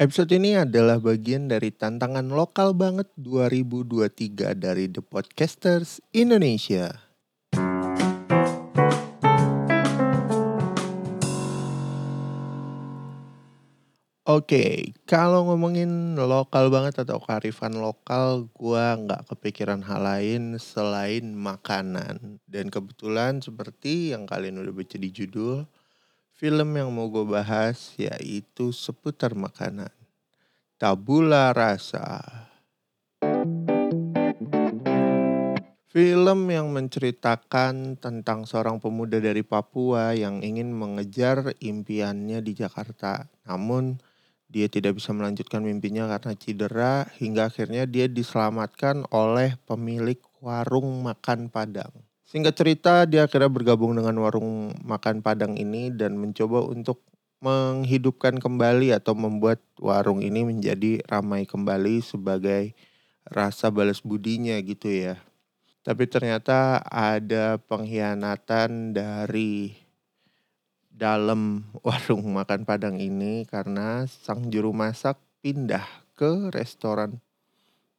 Episode ini adalah bagian dari tantangan lokal banget 2023 dari The Podcasters Indonesia. Oke, kalau ngomongin lokal banget atau kearifan lokal, gua nggak kepikiran hal lain selain makanan. Dan kebetulan seperti yang kalian udah baca di judul, film yang mau gue bahas yaitu seputar makanan. Tabula Rasa. Film yang menceritakan tentang seorang pemuda dari Papua yang ingin mengejar impiannya di Jakarta. Namun dia tidak bisa melanjutkan mimpinya karena cedera hingga akhirnya dia diselamatkan oleh pemilik warung makan Padang. Singkat cerita dia akhirnya bergabung dengan warung makan Padang ini dan mencoba untuk menghidupkan kembali atau membuat warung ini menjadi ramai kembali sebagai rasa balas budinya gitu ya. Tapi ternyata ada pengkhianatan dari dalam warung makan Padang ini karena sang juru masak pindah ke restoran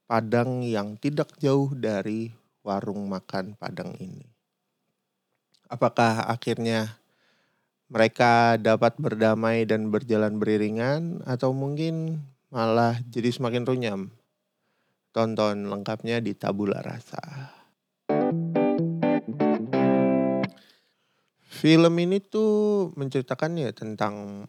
Padang yang tidak jauh dari warung makan Padang ini. Apakah akhirnya mereka dapat berdamai dan berjalan beriringan atau mungkin malah jadi semakin runyam? Tonton lengkapnya di Tabula Rasa. Film ini tuh menceritakan ya tentang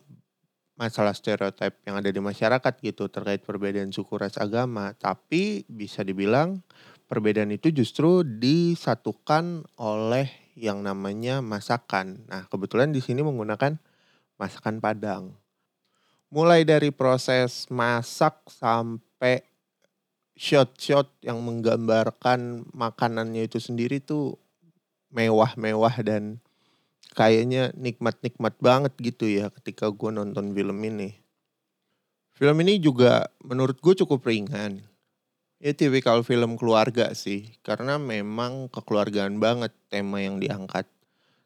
masalah stereotip yang ada di masyarakat gitu terkait perbedaan suku ras agama, tapi bisa dibilang perbedaan itu justru disatukan oleh yang namanya masakan. Nah, kebetulan di sini menggunakan masakan Padang. Mulai dari proses masak sampai shot-shot yang menggambarkan makanannya itu sendiri tuh mewah-mewah dan kayaknya nikmat-nikmat banget gitu ya ketika gue nonton film ini. Film ini juga menurut gue cukup ringan. Ya tipikal film keluarga sih, karena memang kekeluargaan banget tema yang diangkat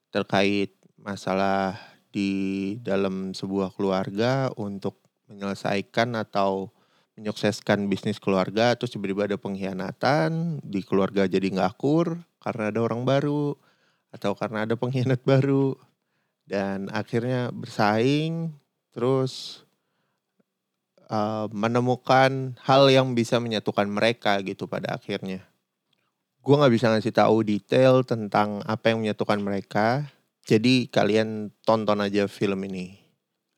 terkait masalah di dalam sebuah keluarga untuk menyelesaikan atau menyukseskan bisnis keluarga terus tiba-tiba ada pengkhianatan di keluarga jadi nggak akur karena ada orang baru atau karena ada pengkhianat baru. Dan akhirnya bersaing terus uh, menemukan hal yang bisa menyatukan mereka gitu pada akhirnya. Gue nggak bisa ngasih tahu detail tentang apa yang menyatukan mereka. Jadi kalian tonton aja film ini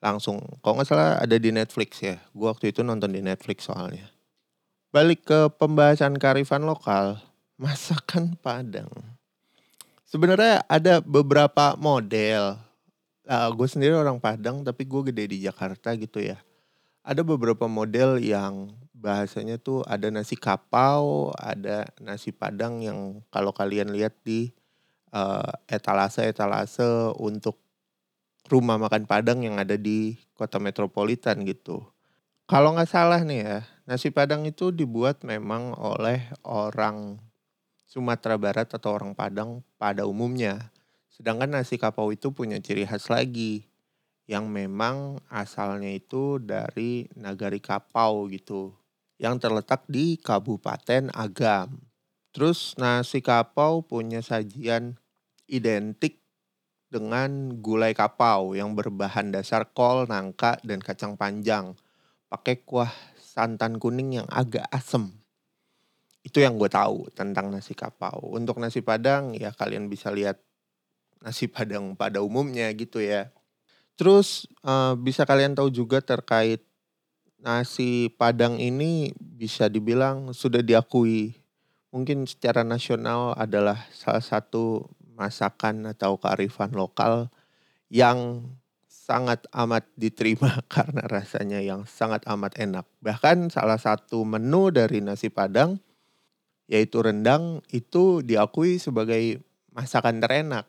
langsung. Kalau nggak salah ada di Netflix ya. Gue waktu itu nonton di Netflix soalnya. Balik ke pembahasan karifan lokal, masakan Padang. Sebenarnya ada beberapa model. Uh, gue sendiri orang Padang tapi gue gede di Jakarta gitu ya. Ada beberapa model yang bahasanya tuh ada nasi kapau, ada nasi padang yang kalau kalian lihat di uh, etalase-etalase untuk rumah makan padang yang ada di kota metropolitan gitu. Kalau nggak salah nih ya, nasi padang itu dibuat memang oleh orang Sumatera Barat atau orang Padang pada umumnya. Sedangkan nasi kapau itu punya ciri khas lagi yang memang asalnya itu dari Nagari Kapau gitu yang terletak di Kabupaten Agam. Terus nasi kapau punya sajian identik dengan gulai kapau yang berbahan dasar kol, nangka, dan kacang panjang. Pakai kuah santan kuning yang agak asem. Itu yang gue tahu tentang nasi kapau. Untuk nasi padang ya kalian bisa lihat nasi padang pada umumnya gitu ya. Terus uh, bisa kalian tahu juga terkait nasi padang ini bisa dibilang sudah diakui mungkin secara nasional adalah salah satu masakan atau kearifan lokal yang sangat amat diterima karena rasanya yang sangat amat enak. Bahkan salah satu menu dari nasi padang yaitu rendang itu diakui sebagai masakan terenak.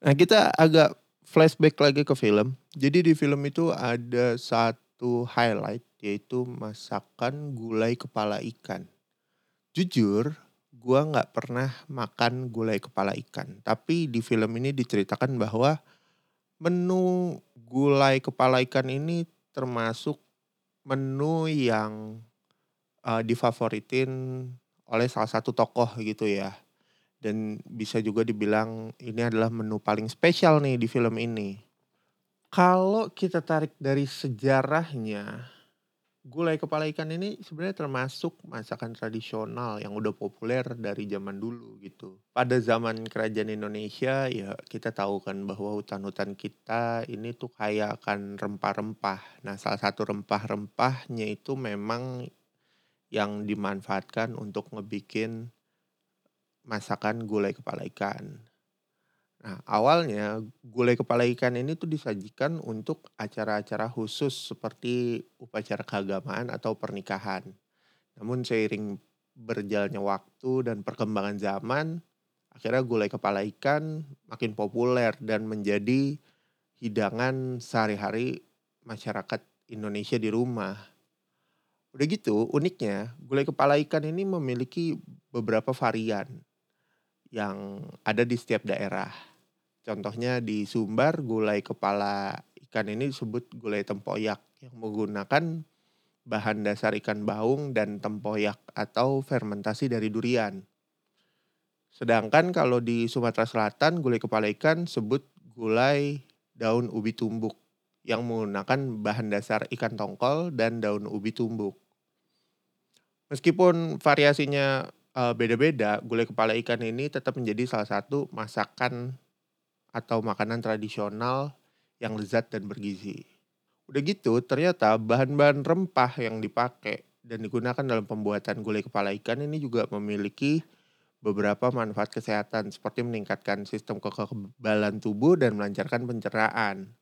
Nah kita agak flashback lagi ke film. Jadi di film itu ada satu highlight yaitu masakan gulai kepala ikan. Jujur, gua nggak pernah makan gulai kepala ikan. Tapi di film ini diceritakan bahwa menu gulai kepala ikan ini termasuk menu yang, eee, difavoritin oleh salah satu tokoh gitu ya. Dan bisa juga dibilang ini adalah menu paling spesial nih di film ini. Kalau kita tarik dari sejarahnya, gulai kepala ikan ini sebenarnya termasuk masakan tradisional yang udah populer dari zaman dulu gitu. Pada zaman kerajaan Indonesia ya kita tahu kan bahwa hutan-hutan kita ini tuh kaya akan rempah-rempah. Nah salah satu rempah-rempahnya itu memang yang dimanfaatkan untuk ngebikin masakan gulai kepala ikan. Nah, awalnya gulai kepala ikan ini tuh disajikan untuk acara-acara khusus seperti upacara keagamaan atau pernikahan. Namun seiring berjalannya waktu dan perkembangan zaman, akhirnya gulai kepala ikan makin populer dan menjadi hidangan sehari-hari masyarakat Indonesia di rumah. Udah gitu, uniknya gulai kepala ikan ini memiliki beberapa varian yang ada di setiap daerah. Contohnya di Sumbar gulai kepala ikan ini disebut gulai tempoyak yang menggunakan bahan dasar ikan baung dan tempoyak atau fermentasi dari durian. Sedangkan kalau di Sumatera Selatan gulai kepala ikan sebut gulai daun ubi tumbuk yang menggunakan bahan dasar ikan tongkol dan daun ubi tumbuk. Meskipun variasinya uh, beda-beda, gulai kepala ikan ini tetap menjadi salah satu masakan atau makanan tradisional yang lezat dan bergizi. Udah gitu, ternyata bahan-bahan rempah yang dipakai dan digunakan dalam pembuatan gulai kepala ikan ini juga memiliki beberapa manfaat kesehatan seperti meningkatkan sistem kekebalan tubuh dan melancarkan pencernaan.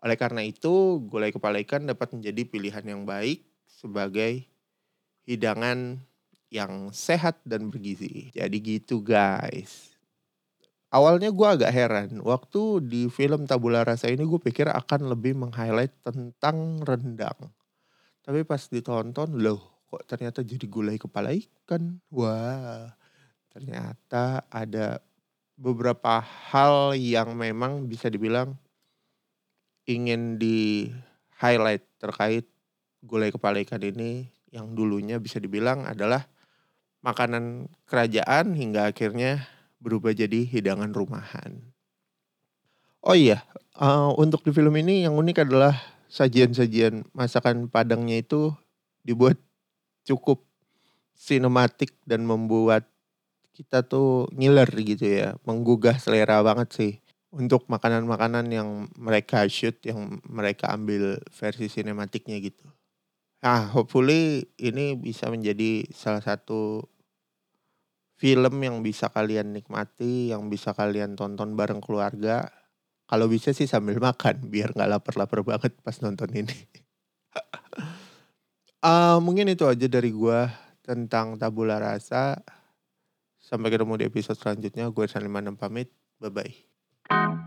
Oleh karena itu, gulai kepala ikan dapat menjadi pilihan yang baik sebagai hidangan yang sehat dan bergizi. Jadi gitu guys awalnya gue agak heran waktu di film Tabula Rasa ini gue pikir akan lebih meng-highlight tentang rendang. Tapi pas ditonton loh kok ternyata jadi gulai kepala ikan. Wah ternyata ada beberapa hal yang memang bisa dibilang ingin di highlight terkait gulai kepala ikan ini yang dulunya bisa dibilang adalah makanan kerajaan hingga akhirnya berubah jadi hidangan rumahan. Oh iya, uh, untuk di film ini yang unik adalah sajian-sajian masakan Padangnya itu dibuat cukup sinematik dan membuat kita tuh ngiler gitu ya, menggugah selera banget sih untuk makanan-makanan yang mereka shoot, yang mereka ambil versi sinematiknya gitu. Nah, hopefully ini bisa menjadi salah satu film yang bisa kalian nikmati, yang bisa kalian tonton bareng keluarga. Kalau bisa sih sambil makan, biar nggak lapar-lapar banget pas nonton ini. uh, mungkin itu aja dari gue tentang tabula rasa. Sampai ketemu di episode selanjutnya. Gue Saniman pamit. Bye-bye.